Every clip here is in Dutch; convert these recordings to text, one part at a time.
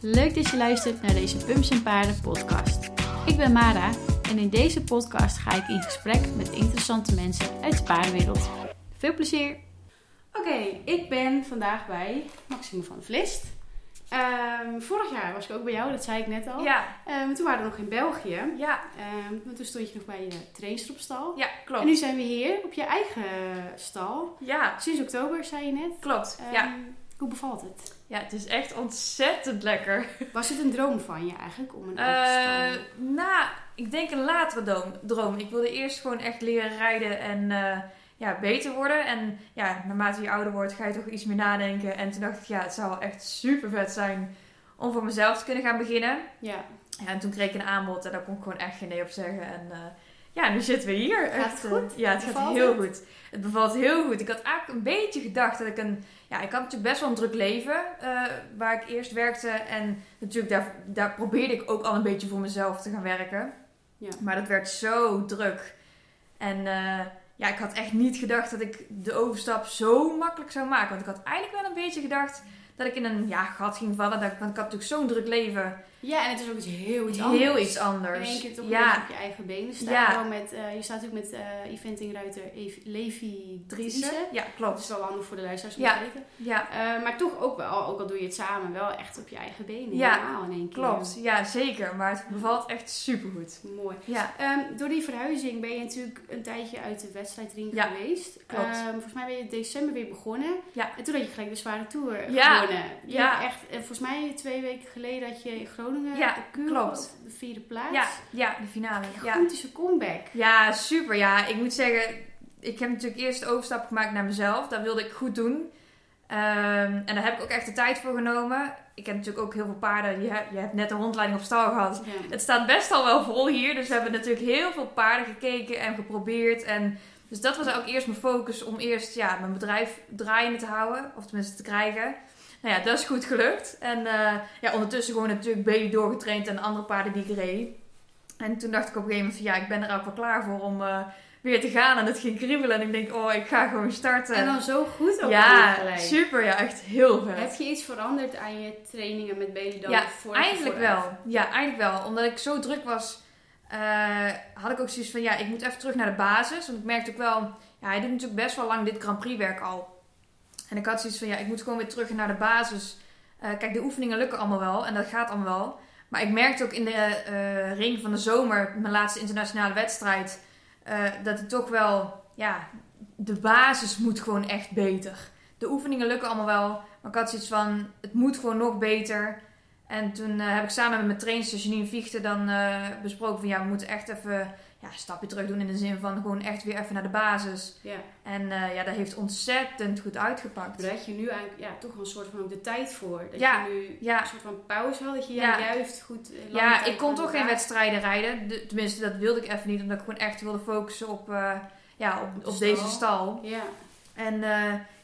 leuk dat je luistert naar deze Pumps en Paarden podcast. Ik ben Mara en in deze podcast ga ik in gesprek met interessante mensen uit de paardenwereld. Veel plezier! Oké, ik ben vandaag bij Maxime van Vlist. Ehm, vorig jaar was ik ook bij jou, dat zei ik net al. Ja, Ehm, toen waren we nog in België. ja, Ehm, maar toen stond je nog bij je trainster op stal. ja, klopt. En nu zijn we hier op je eigen stal. Ja, Sinds oktober, zei je net. klopt. Ja. Hoe bevalt het? Ja, het is echt ontzettend lekker. Was het een droom van je eigenlijk om een Eh stal? nou, ik denk een latere droom. droom. Ik wilde eerst gewoon echt leren rijden en eh, ja, beter worden. En ja, naarmate je ouder wordt, ga je toch iets meer nadenken. En toen dacht ik, ja, het zou echt super vet zijn om voor mezelf te kunnen gaan beginnen. Ja. Ja, en toen kreeg ik een aanbod en daar kon ik gewoon echt geen nee op zeggen. En eh, ja, nu zitten we hier. Gaat Echt, het goed? ja, het gaat heel het? goed. Het bevalt heel goed. Ik had eigenlijk een beetje gedacht dat ik een... Ja, ik had natuurlijk best wel een druk leven eh, waar ik eerst werkte. En natuurlijk, daar, daar probeerde ik ook al een beetje voor mezelf te gaan werken. Ja. Maar dat werd zo druk. En eh, ja, ik had echt niet gedacht dat ik de overstap zo makkelijk zou maken. Want ik had eigenlijk wel een beetje gedacht dat ik in een ja, gat ging vallen. Dat want ik had natuurlijk zo'n druk leven. Ja, en het is ook iets heel iets anders. Heel iets In één keer toch ja, op je eigen benen staan. Ja. Gewoon Met, eh, je staat natuurlijk met eh eventingruiter Ev- Levi Driessen. ja, Dat klopt. is wel handig voor de luisteraars om Ja. te weten. Ja, Eh, maar toch ook wel, ook al doe je het samen, wel echt op je eigen benen. Ja, Helemaal in één keer. klopt. Ja, zeker. Maar het bevalt echt supergoed. Mooi. Ja, Ehm, door die verhuizing ben je natuurlijk een tijdje uit de wedstrijdring Ja, geweest. klopt. Ehm, volgens mij ben je in december weer begonnen. Ja. En toen had je gelijk de zware tour gewonnen. Ja. echt, en volgens mij twee weken geleden had je in Groningen Ja, de klopt. op de vierde plaats. ja, ja, de finale. Ja. Gigantische comeback. ja, super. Ja, ik moet zeggen, ik heb natuurlijk eerst de overstap gemaakt naar mezelf. Dat wilde ik goed doen. Ehm, en daar heb ik ook echt de tijd voor genomen. Ik heb natuurlijk ook heel veel paarden. Je hebt, je hebt net een rondleiding op stal gehad. Ja. Het staat best al wel vol hier. Dus we hebben natuurlijk heel veel paarden gekeken en geprobeerd. En dus dat was ook eerst mijn focus om eerst ja, mijn bedrijf draaiende te houden. Of tenminste te krijgen. Nou ja, dat is goed gelukt. En eh, ja, ondertussen gewoon natuurlijk baby doorgetraind en andere paarden die ik reed. En toen dacht ik op een gegeven moment van ja, ik ben er ook wel klaar voor om eh, weer te gaan. En het ging kriebelen. En ik denk, oh, ik ga gewoon starten. En dan zo goed ook ja, gelijk. super. Ja, echt heel vet. Heb je iets veranderd aan je trainingen met Bailey dan? Ja, voor, Eigenlijk vooruit? wel. Ja, eigenlijk wel. Omdat ik zo druk was, eh, had ik ook zoiets van, ja, ik moet even terug naar de basis. Want ik merkte ook wel, ja, hij doet natuurlijk best wel lang dit Grand Prix werk al. En ik had zoiets van, ja, ik moet gewoon weer terug naar de basis. Eh, kijk, de oefeningen lukken allemaal wel en dat gaat allemaal wel. Maar ik merkte ook in de eh, ring van de zomer, mijn laatste internationale wedstrijd, eh, dat het toch wel, ja, de basis moet gewoon echt beter. De oefeningen lukken allemaal wel, maar ik had zoiets van, het moet gewoon nog beter. En toen heb ik samen met mijn trainster Janine Viechten dan besproken van ja, we moeten echt even ja, stapje terug doen in de zin van gewoon echt weer even naar de basis. Ja. En eh, ja, dat heeft ontzettend goed uitgepakt. Daar had je nu eigenlijk ja, toch een soort van ook de tijd voor. Dat Ja, je nu ja. een soort van pauze had. Dat je Ja. juist goed... eh, Ja, ik kon toch geen wedstrijden rijden. De- tenminste, dat wilde ik even niet, omdat ik gewoon echt wilde focussen op, eh, ja, op, Op de op deze stal. Ja. En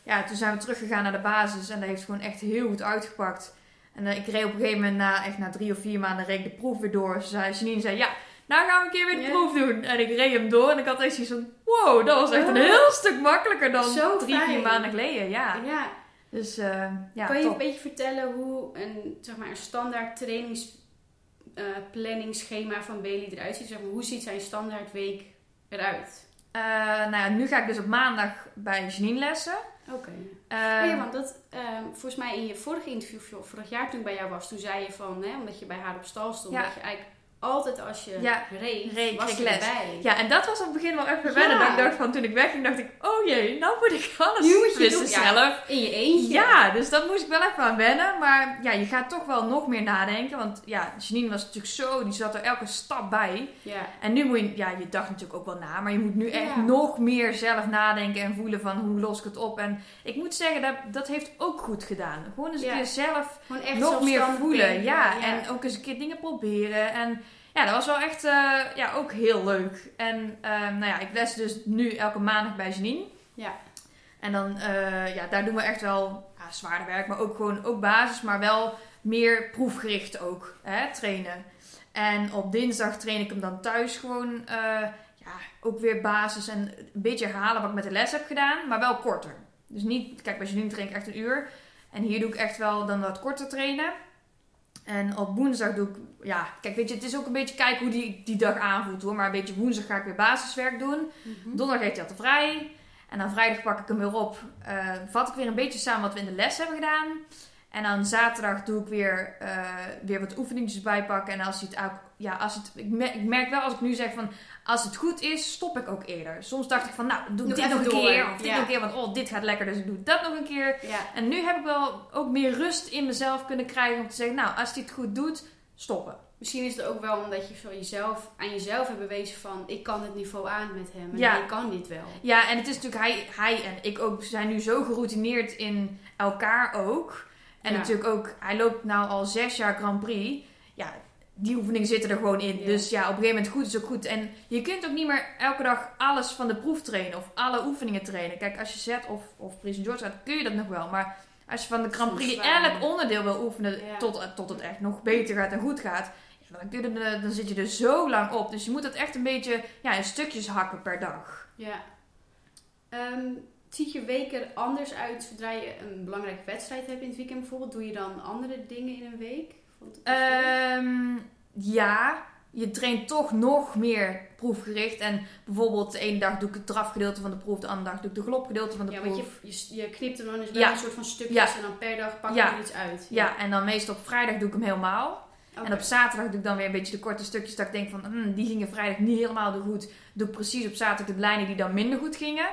ja, toen zijn we teruggegaan naar de basis en dat heeft gewoon echt heel goed uitgepakt. En ik reed op een gegeven moment, na, echt na drie of vier maanden, reed ik de proef weer door. Ze zei, Janine zei, ja, nou gaan we een keer weer de proef doen. En ik reed hem door en ik had echt zoiets van, wow, dat was echt een Oh. heel stuk makkelijker dan Zo drie, vier maanden geleden. Ja, ja. dus eh, ja, kan je top. een beetje vertellen hoe een, zeg maar, een standaard trainingsplanningsschema van Bailey eruit ziet? Zeg maar, hoe ziet zijn standaard week eruit? Eh, nou ja, nu ga ik dus op maandag bij Janine lessen. Oké. Eh, Oh ja, want dat, volgens mij in je vorige interview vor- vorig jaar toen ik bij jou was, toen zei je van, hè, omdat je bij haar op stal stond, Ja. dat je eigenlijk altijd als je Ja, reed, reed, was je erbij. Ja, en dat was op het begin wel even Ja. wennen. Dat ik dacht van, toen ik wegging, dacht ik, oh jee, nou moet ik alles Nu moet je doen, ja. zelf. In je eentje. Ja, dus dat moest ik wel even aan wennen. Maar ja, je gaat toch wel nog meer nadenken. Want ja, Janine was natuurlijk zo, die zat er elke stap bij. Ja. En nu moet je, ja, je dacht natuurlijk ook wel na. Maar je moet nu echt Ja. nog meer zelf nadenken en voelen van hoe los ik het op. En ik moet zeggen, dat, dat heeft ook goed gedaan. Gewoon eens een Ja. keer zelf nog meer voelen. Ja, en ook eens een keer dingen proberen. En ja, dat was wel echt eh, ja, ook heel leuk. En ehm, nou ja, ik les dus nu elke maandag bij Janine. Ja. En dan, eh, ja, daar doen we echt wel ja, zwaarder werk, maar ook gewoon ook basis, maar wel meer proefgericht ook hè, trainen. En op dinsdag train ik hem dan thuis gewoon, eh, ja, ook weer basis en een beetje herhalen wat ik met de les heb gedaan, maar wel korter. Dus niet, kijk, bij Janine train ik echt een uur. En hier doe ik echt wel dan wat korter trainen. En op woensdag doe ik, ja, kijk, weet je, het is ook een beetje kijken hoe die, die dag aanvoelt hoor. Maar een beetje woensdag ga ik weer basiswerk doen. Mhm. Donderdag heeft hij altijd vrij. En dan vrijdag pak ik hem weer op. eh, vat ik weer een beetje samen wat we in de les hebben gedaan. En dan zaterdag doe ik weer, eh, weer wat oefeningetjes bijpakken. En als hij het ja, als het, ik, merk, ik merk wel als ik nu zeg van, als het goed is, stop ik ook eerder. Soms dacht ik van, nou, doe Doe dit nog een door. keer. Of dit Ja. nog een keer, want oh, dit gaat lekker, dus ik doe dat nog een keer. Ja. En nu heb ik wel ook meer rust in mezelf kunnen krijgen om te zeggen, nou, als hij het goed doet, stoppen. Misschien is het ook wel omdat je van jezelf, aan jezelf hebt bewezen van... ik kan het niveau aan met hem en Ja. hij kan dit wel. Ja, en het is natuurlijk, hij, hij en ik ook zijn nu zo geroutineerd in elkaar ook. En natuurlijk ook, hij loopt nou al zes jaar Grand Prix. Ja, die oefeningen zitten er gewoon in. Ja. Dus ja, op een gegeven moment goed is ook goed. En je kunt ook niet meer elke dag alles van de proef trainen of alle oefeningen trainen. Kijk, als je zet of, of Prins George gaat, kun je dat nog wel. Maar als je van de Grand Prix elk onderdeel wil oefenen Ja. tot, tot het echt nog beter gaat en goed gaat. ja, Dan, kun je dan zit je er zo lang op. Dus je moet het echt een beetje ja, in stukjes hakken per dag. Ja. Ehm, ziet je week er anders uit zodra je een belangrijke wedstrijd hebt in het weekend bijvoorbeeld? Doe je dan andere dingen in een week? Ehm, ja, je traint toch nog meer proefgericht. En bijvoorbeeld de ene dag doe ik het drafgedeelte van de proef, de andere dag doe ik de galopgedeelte van de ja, proef. want je, je, knipt hem dan dus wel Ja. een soort van stukjes Ja. en dan per dag pak je Ja. er iets uit. Ja, en dan meestal op vrijdag doe ik hem helemaal. En op zaterdag doe ik dan weer een beetje de korte stukjes dat ik denk van, hmm, die gingen vrijdag niet helemaal goed. Doe ik precies op zaterdag de lijnen die dan minder goed gingen.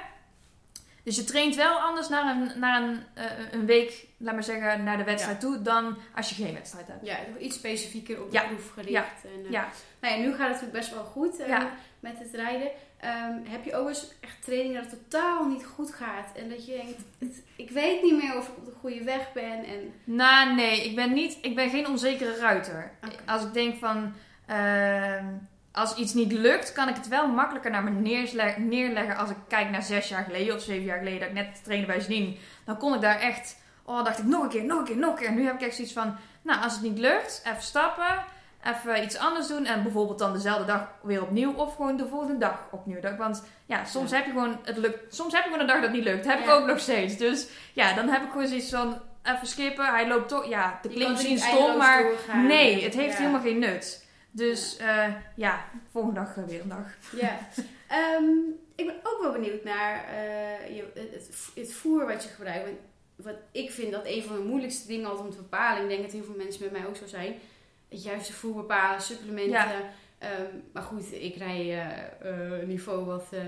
Dus je traint wel anders naar een, naar een, eh, een week, laat maar zeggen, naar de wedstrijd toe, dan als je geen wedstrijd hebt. Ja, iets specifieker op de Ja. proef gericht. Ja. En, eh, Ja. Nou ja, nu gaat het natuurlijk best wel goed Ja. met het rijden. Ehm, heb je ook eens echt training dat het totaal niet goed gaat? En dat je denkt, ik weet niet meer of ik op de goede weg ben. En, Nou, nee, ik ben, niet, ik ben geen onzekere ruiter. Als ik denk van, ehm, als iets niet lukt, kan ik het wel makkelijker naar me neerleggen als ik kijk naar zes jaar geleden of zeven jaar geleden dat ik net trainde bij Janine. Dan kon ik daar echt, oh, dacht ik nog een keer, nog een keer, nog een keer. Nu heb ik echt zoiets van, nou, als het niet lukt, even stappen, even iets anders doen en bijvoorbeeld dan dezelfde dag weer opnieuw of gewoon de volgende dag opnieuw. Want ja, soms Ja. heb je gewoon, het lukt, soms heb je gewoon een dag dat het niet lukt. Heb ik ook nog steeds. Dus ja, dan heb ik gewoon zoiets van, even skippen. Hij loopt toch, ja, je klinkt misschien stom, maar doorgaan. nee, het heeft Ja. helemaal geen nut. Dus ja, ja volgende dag eh, weer een dag. Ja. Ehm, ik ben ook wel benieuwd naar eh, je, het, het, voer wat je gebruikt. Want wat ik vind dat een van de moeilijkste dingen altijd om te bepalen. Ik denk dat heel veel mensen met mij ook zo zijn. Het juiste voer bepalen, supplementen. Ja. Ehm, maar goed, ik rij eh, eh, een niveau wat eh,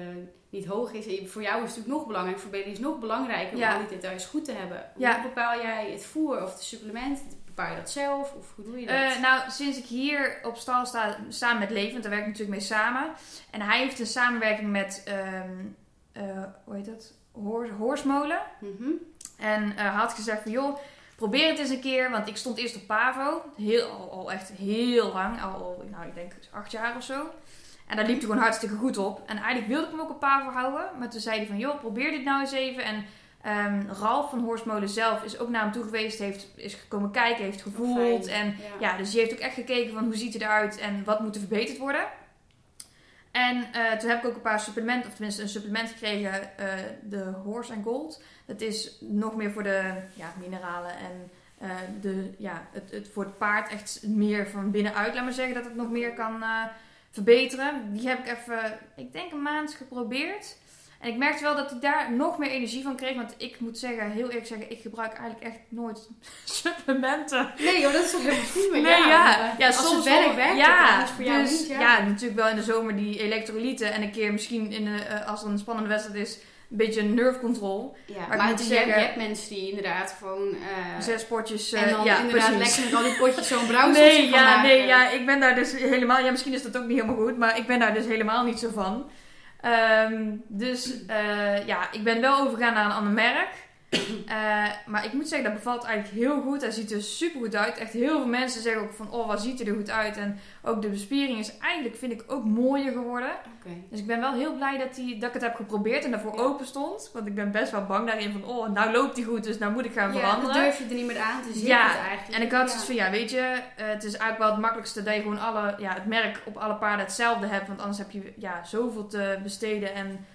niet hoog is. En voor jou is het natuurlijk nog belangrijk. Voor BD is het nog belangrijker om die details goed te hebben. Hoe Ja. bepaal jij het voer of de supplement? Bepaal je dat zelf? Of hoe doe je dat? Eh, nou, sinds ik hier op stal sta, samen met Levend, daar werk ik natuurlijk mee samen. En hij heeft een samenwerking met, ehm, eh, hoe heet dat? Hoor, Hoorsmolen. Mhm. En eh, had gezegd van, joh, probeer het eens een keer. Want ik stond eerst op Pavo. Heel, al, al echt heel lang. Al, al, nou, ik denk acht jaar of zo. En daar liep hij gewoon hartstikke goed op. En eigenlijk wilde ik hem ook op Pavo houden. Maar toen zei hij van, joh, probeer dit nou eens even. En ehm, Ralf van Hoorsmolen zelf is ook naar hem toe geweest. Heeft, is gekomen kijken, heeft gevoeld. Fijn. En ja, dus die heeft ook echt gekeken van hoe ziet hij eruit en wat moet er verbeterd worden. En eh, toen heb ik ook een paar supplementen, of tenminste een supplement gekregen, eh, de Horse and Gold. Dat is nog meer voor de ja, mineralen en eh, de, ja, het, het voor het paard echt meer van binnenuit, laat maar zeggen, dat het nog meer kan verbeteren. Die heb ik even, ik denk een maand geprobeerd. En ik merkte wel dat ik daar nog meer energie van kreeg. Want ik moet zeggen, heel eerlijk zeggen, ik gebruik eigenlijk echt nooit supplementen. Nee joh, dat is toch helemaal goed. maar Nee, ja. ja. als soms het werkt, wel- werkt ja, het. Voor jou dus, niet, ja. ja. natuurlijk wel in de zomer die elektrolyten. En een keer misschien in de, eh, als er een spannende wedstrijd is, een beetje nerve control. Ja, ik maar moet je, zeggen- hebt, je hebt mensen die inderdaad gewoon... eh, Zes potjes. en eh, dan ja, inderdaad precies. lekker met al die potjes zo'n brouwsel Nee, ja, nee, ja, ik ben daar dus helemaal... Ja, misschien is dat ook niet helemaal goed, maar ik ben daar dus helemaal niet zo van. Ehm, dus eh, ja, ik ben wel overgegaan naar een ander merk. Eh, maar ik moet zeggen, dat bevalt eigenlijk heel goed. Hij ziet er super goed uit. Echt heel veel mensen zeggen ook van, oh, wat ziet hij er goed uit. En ook de bespiering is eigenlijk, vind ik, ook mooier geworden. Dus ik ben wel heel blij dat, die, dat ik het heb geprobeerd en daarvoor Ja. open stond. Want ik ben best wel bang daarin van, oh, nou loopt hij goed, dus nou moet ik gaan Ja, veranderen. dan durf je er niet meer aan te zitten Ja, eigenlijk. En ik had Ja. zoiets van, ja, weet je, eh, het is eigenlijk wel het makkelijkste dat je gewoon alle, ja, het merk op alle paarden hetzelfde hebt. Want anders heb je ja, zoveel te besteden en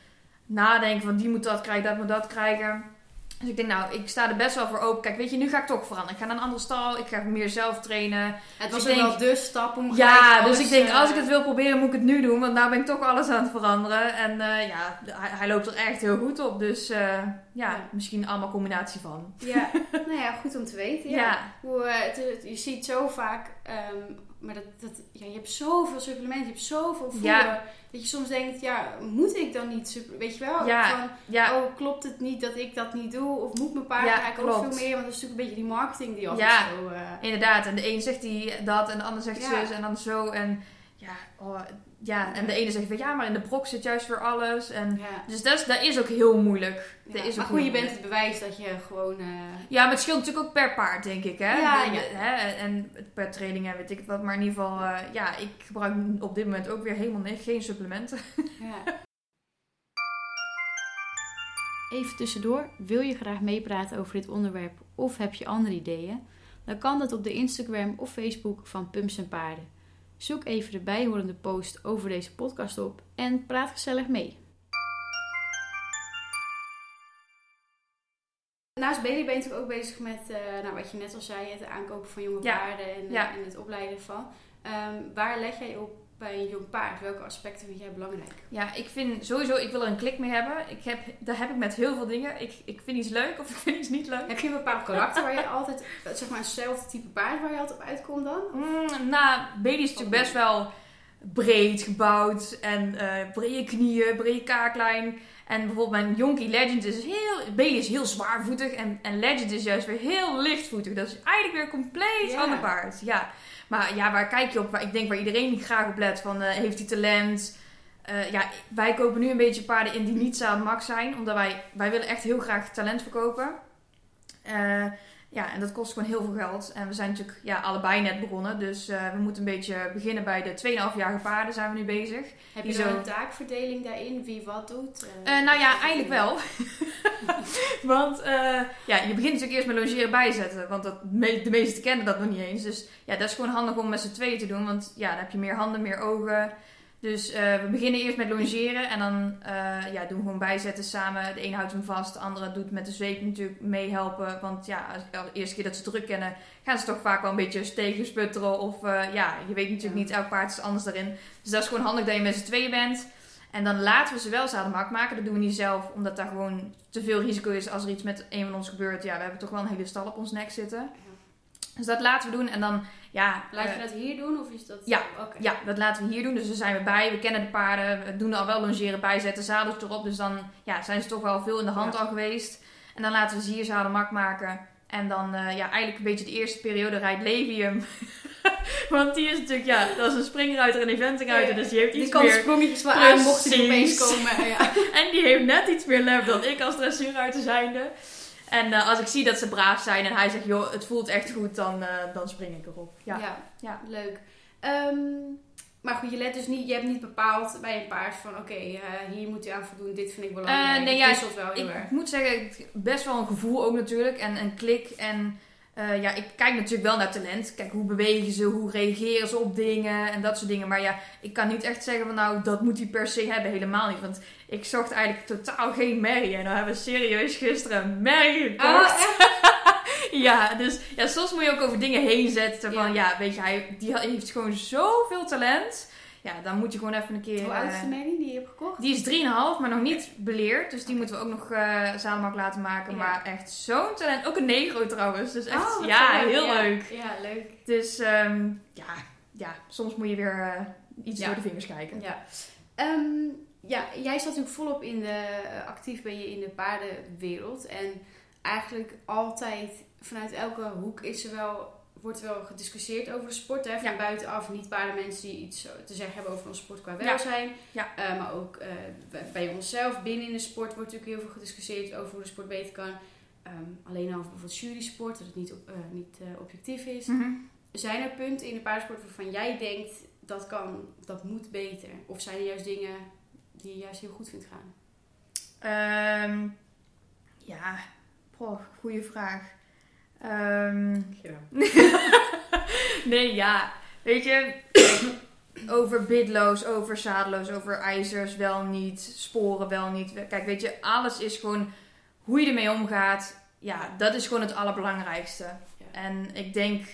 nadenken van die moet dat krijgen, dat moet dat krijgen. Dus ik denk, nou, ik sta er best wel voor open. Kijk, weet je, nu ga ik toch veranderen. Ik ga naar een andere stal, ik ga meer zelf trainen. Het Dus was ook denk- wel de stap om Ja, dus ik denk, eh, als ik het wil proberen, moet ik het nu doen. Want nou ben ik toch alles aan het veranderen. En eh, ja, hij, hij loopt er echt heel goed op. Dus eh, ja, misschien allemaal combinatie van. Ja, nou ja, goed om te weten. Ja. Hoe, eh, het, het- je ziet zo vaak, ehm, maar dat, dat, ja, je hebt zoveel supplementen, je hebt zoveel voeden, Ja. dat je soms denkt, ja, moet ik dan niet, super, weet je wel? Ja. Van, Ja, oh, klopt het niet dat ik dat niet doe? Of moet mijn paard eigenlijk ook veel meer? Want dat is natuurlijk een beetje die marketing die altijd Ja. zo... eh, inderdaad. En de een zegt die dat en de ander zegt zus en dan zo. En ja, oh, ja, en de ene zegt van ja, maar in de brok zit juist weer alles. En, ja. dus dat is, dat is ook heel moeilijk. Ja. Dat is maar ook goed, je bent het bewijs dat je gewoon... eh, Ja, maar het scheelt natuurlijk ook per paard, denk ik. Hè? Ja, De-. Hè? En per training en weet ik het wat. Maar in ieder geval, eh, ja, ik gebruik op dit moment ook weer helemaal niks, geen supplementen. Ja. Even tussendoor, wil je graag meepraten over dit onderwerp of heb je andere ideeën? Dan kan dat op de Instagram of Facebook van Pumps en Paarden. Zoek even de bijhorende post over deze podcast op en praat gezellig mee. Naast Bailey ben je natuurlijk ook bezig met, eh, nou, wat je net al zei, het aankopen van jonge Ja. paarden en, Ja. en het opleiden ervan. Ehm, waar leg jij op bij een jong paard? Welke aspecten vind jij belangrijk? Ja, ik vind sowieso, ik wil er een klik mee hebben. Ik heb, dat heb ik met heel veel dingen. Ik, ik vind iets leuk of ik vind iets niet leuk. Heb je een bepaald karakter waar je altijd, eh, zeg maar, eenzelfde type paard waar je altijd op uitkomt dan? Mm, nou, Bailey is natuurlijk best wel breed gebouwd. En eh brede knieën, brede kaaklijn. En bijvoorbeeld mijn Yonkie Legend is heel... Bailey is heel zwaarvoetig. En, en Legend is juist weer heel lichtvoetig. Dat is eigenlijk weer compleet Ja. ander paard. Ja. Maar ja, waar kijk je op? Waar, ik denk waar iedereen graag op let. Van, eh, heeft hij talent? Eh, ja, wij kopen nu een beetje paarden in die niet aan max zijn. Omdat wij, wij willen echt heel graag talent verkopen. Ja, en dat kost gewoon heel veel geld. En we zijn natuurlijk ja, allebei net begonnen. Dus eh, we moeten een beetje beginnen bij de 2,5-jarige paarden zijn we nu bezig. Heb je zo- een taakverdeling daarin? Wie wat doet? Eh, Eh, nou ja, eigenlijk wel. want ja, je begint natuurlijk eerst met logeren bijzetten. Want dat, me- de meesten kennen dat nog niet eens. Dus ja, dat is gewoon handig om met z'n tweeën te doen. Want ja, dan heb je meer handen, meer ogen. Dus eh, we beginnen eerst met longeren. En dan eh, ja, doen we gewoon bijzetten samen. De een houdt hem vast, de andere doet met de zweep natuurlijk meehelpen. Want ja, als, als de eerste keer dat ze druk kennen, gaan ze toch vaak wel een beetje stegen sputteren. Of eh, ja, je weet natuurlijk niet, elk paard is anders daarin. Dus dat is gewoon handig dat je met z'n tweeën bent. En dan laten we ze wel zadelmak maken. Dat doen we niet zelf, omdat daar gewoon te veel risico is als er iets met een van ons gebeurt. Ja, we hebben toch wel een hele stal op ons nek zitten. Dus dat laten we doen. En dan, ja... Laat eh, je dat hier doen of is dat... Ja, ja, dat laten we hier doen. Dus daar zijn we bij. We kennen de paarden. We doen al wel longeren bijzetten, zadels erop. Dus dan ja, zijn ze toch wel veel in de hand Ja. al geweest. En dan laten we ze hier zadelmak maken. En dan eh, ja, eigenlijk een beetje de eerste periode rijdt Levi hem. Want die is natuurlijk, ja, dat is een springruiter en eventingruiter. Dus die heeft Die iets kan de meer... sprongetjes wel aan mochten die opeens komen. Ja. En die heeft net iets meer lef dan ik als dressuurruiter zijnde. En eh, als ik zie dat ze braaf zijn en hij zegt, joh, het voelt echt goed, dan, eh, dan spring ik erop. Ja. Ja, Ja. leuk. Ehm, maar goed, je let dus niet, je hebt niet bepaald bij een paard van oké, eh, hier moet hij aan voldoen, dit vind ik belangrijk. Nee, het ja, wisselt wel heel Ik erg. moet zeggen, het- best wel een gevoel ook natuurlijk. En een klik. En eh, ja, ik kijk natuurlijk wel naar talent. Kijk, hoe bewegen ze? Hoe reageren ze op dingen? En dat soort dingen. Maar ja, ik kan niet echt zeggen van nou, dat moet hij per se hebben. Helemaal niet. Want ik zocht eigenlijk totaal geen merrie. En dan hebben we serieus gisteren een merrie gekocht. Ah, echt? Ja, dus ja, soms moet je ook over dingen heen zetten. Van Ja. ja, weet je, hij die heeft gewoon zoveel talent. Ja, dan moet je gewoon even een keer... Hoe oud is eh, de Manny die je hebt gekocht? die is 3,5, maar nog niet beleerd. Dus die moeten we ook nog eh zadelmak laten maken. Ja. Maar echt zo'n talent. Ook een negro trouwens. Dus echt, Oh, ja, heel Ja. leuk. Ja, leuk. Dus ehm, ja, ja, soms moet je weer eh, iets Ja. door de vingers kijken. Ja. Ehm, ja, jij zat natuurlijk volop in de, actief ben je in de paardenwereld. En eigenlijk altijd, vanuit elke hoek is er wel, wordt wel gediscussieerd over de sport. Hè? Van Ja. buitenaf, niet paardenmensen die iets te zeggen hebben over onze sport qua welzijn. Ja. Eh, maar ook eh, bij- onszelf, binnen in de sport, wordt natuurlijk heel veel gediscussieerd over hoe de sport beter kan. Ehm, alleen al over bijvoorbeeld jury-sport, dat het niet, op- eh, niet eh, objectief is. Mhm. Zijn er punten in de paardensport waarvan jij denkt dat kan, dat moet beter? Of zijn er juist dingen die je juist heel goed vindt gaan? Ehm, ja, goede vraag. Ehm, nee, ja. Weet je, over bidloos, over zadeloos, over ijzers wel niet, sporen wel niet. Kijk, weet je, alles is gewoon hoe je ermee omgaat, ja, dat is gewoon het allerbelangrijkste. En ik denk,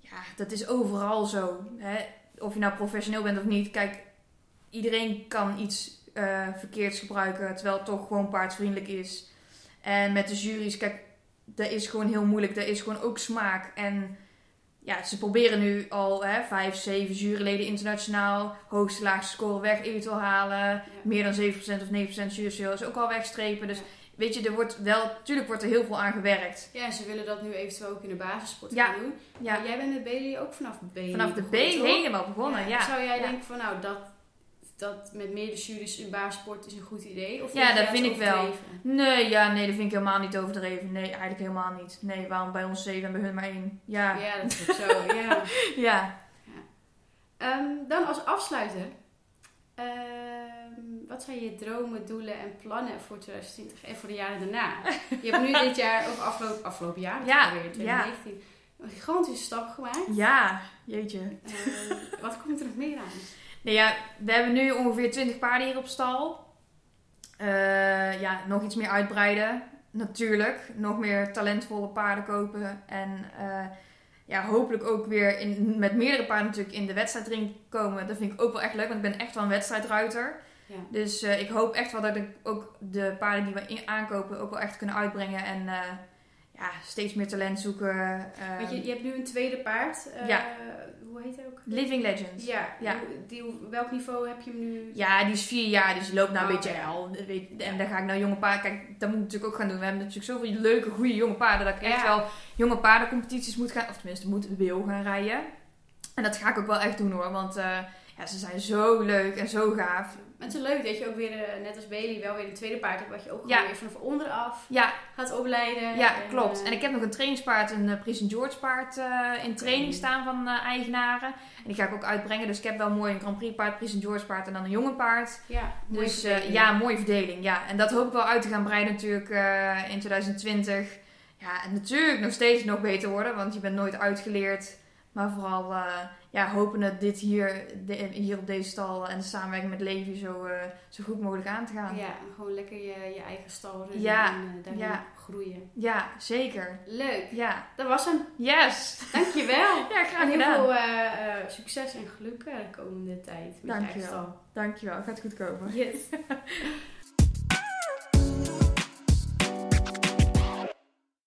ja, dat is overal zo. Hè? Of je nou professioneel bent of niet. Kijk, iedereen kan iets uh, verkeerds gebruiken, terwijl het toch gewoon paardvriendelijk is. En met de jury's, kijk, dat is gewoon heel moeilijk. Dat is gewoon ook smaak. En ja, ze proberen nu al hè, vijf, zeven juryleden internationaal. Hoogste, laagste score weg eventueel halen. Meer dan 7% of 9% jury is ook al wegstrepen. Dus weet je, er wordt wel, natuurlijk wordt er heel veel aan gewerkt. Ja, ze willen dat nu eventueel ook in de basissport ja. gaan doen. Ja. Maar jij bent met Bailey ook vanaf B. Vanaf de B helemaal begonnen, ja. Zou jij denken van nou, dat, dat met meerdere juries in basissport is een goed idee? Of ja, dat vind ik wel. Nee, ja, nee, dat vind ik helemaal niet overdreven. Nee, eigenlijk helemaal niet. Nee, waarom bij ons zeven en bij hun maar één? Ja, ja dat is ook zo. ja. ja. Um, dan als afsluiter. Um, wat zijn je dromen, doelen en plannen voor 2020 en voor de jaren daarna? Je hebt nu dit jaar, of afgelopen, afgelopen jaar, ja, weer 2019, een gigantische stap gemaakt. Ja, jeetje. Uh, wat komt er nog meer aan? Nee, ja, we hebben nu ongeveer 20 paarden hier op stal. Uh, ja, nog iets meer uitbreiden. Natuurlijk. Nog meer talentvolle paarden kopen. En uh, ja, hopelijk ook weer in, met meerdere paarden natuurlijk in de wedstrijdring komen. Dat vind ik ook wel echt leuk, want ik ben echt wel een wedstrijdruiter. Ja. Dus ik hoop echt wel dat ik ook de paarden die we in, aankopen ook wel echt kunnen uitbrengen. En ja, steeds meer talent zoeken. Want je, je hebt nu een tweede paard. ja hoe heet hij ook? Living Legends. Ja. ja. Die, welk niveau heb je hem nu? Ja, die is vier jaar, dus die loopt nou een oh, beetje al. En dan ga ik nou jonge paarden... Kijk, dat moet ik natuurlijk ook gaan doen. We hebben natuurlijk zoveel leuke, goede jonge paarden... dat ik echt wel jonge paardencompetities moet gaan... Of tenminste, moet wil gaan rijden. En dat ga ik ook wel echt doen hoor. Want uh, ja, ze zijn zo leuk en zo gaaf. Het is leuk dat je ook weer, eh, net als Bailey, wel weer een tweede paard hebt. Wat je ook gewoon weer vanaf onderaf ja. gaat opleiden. Ja, klopt. Eh, en ik heb nog een trainingspaard, een uh, Prison George paard in training staan van eigenaren. En die ga ik ook uitbrengen. Dus ik heb wel mooi een Grand Prix paard, Prison George paard en dan een jonge paard. Ja, dus ja, mooie verdeling. Ja. En dat hoop ik wel uit te gaan breiden natuurlijk in 2020. Ja, en natuurlijk nog steeds nog beter worden, want je bent nooit uitgeleerd. Maar vooral ja, hopen dat dit hier, hier op deze stal en de samenwerking met Levi zo, uh, zo goed mogelijk aan te gaan. Ja, gewoon lekker je, je eigen stal runnen ja, en uh, daarin ja. groeien. Ja, zeker. Leuk. Ja. Dat was hem. Yes. Dankjewel. ja, graag en heel veel succes en geluk de komende tijd met Dankjewel. je eigen stal. Dankjewel. Gaat goed komen. Yes.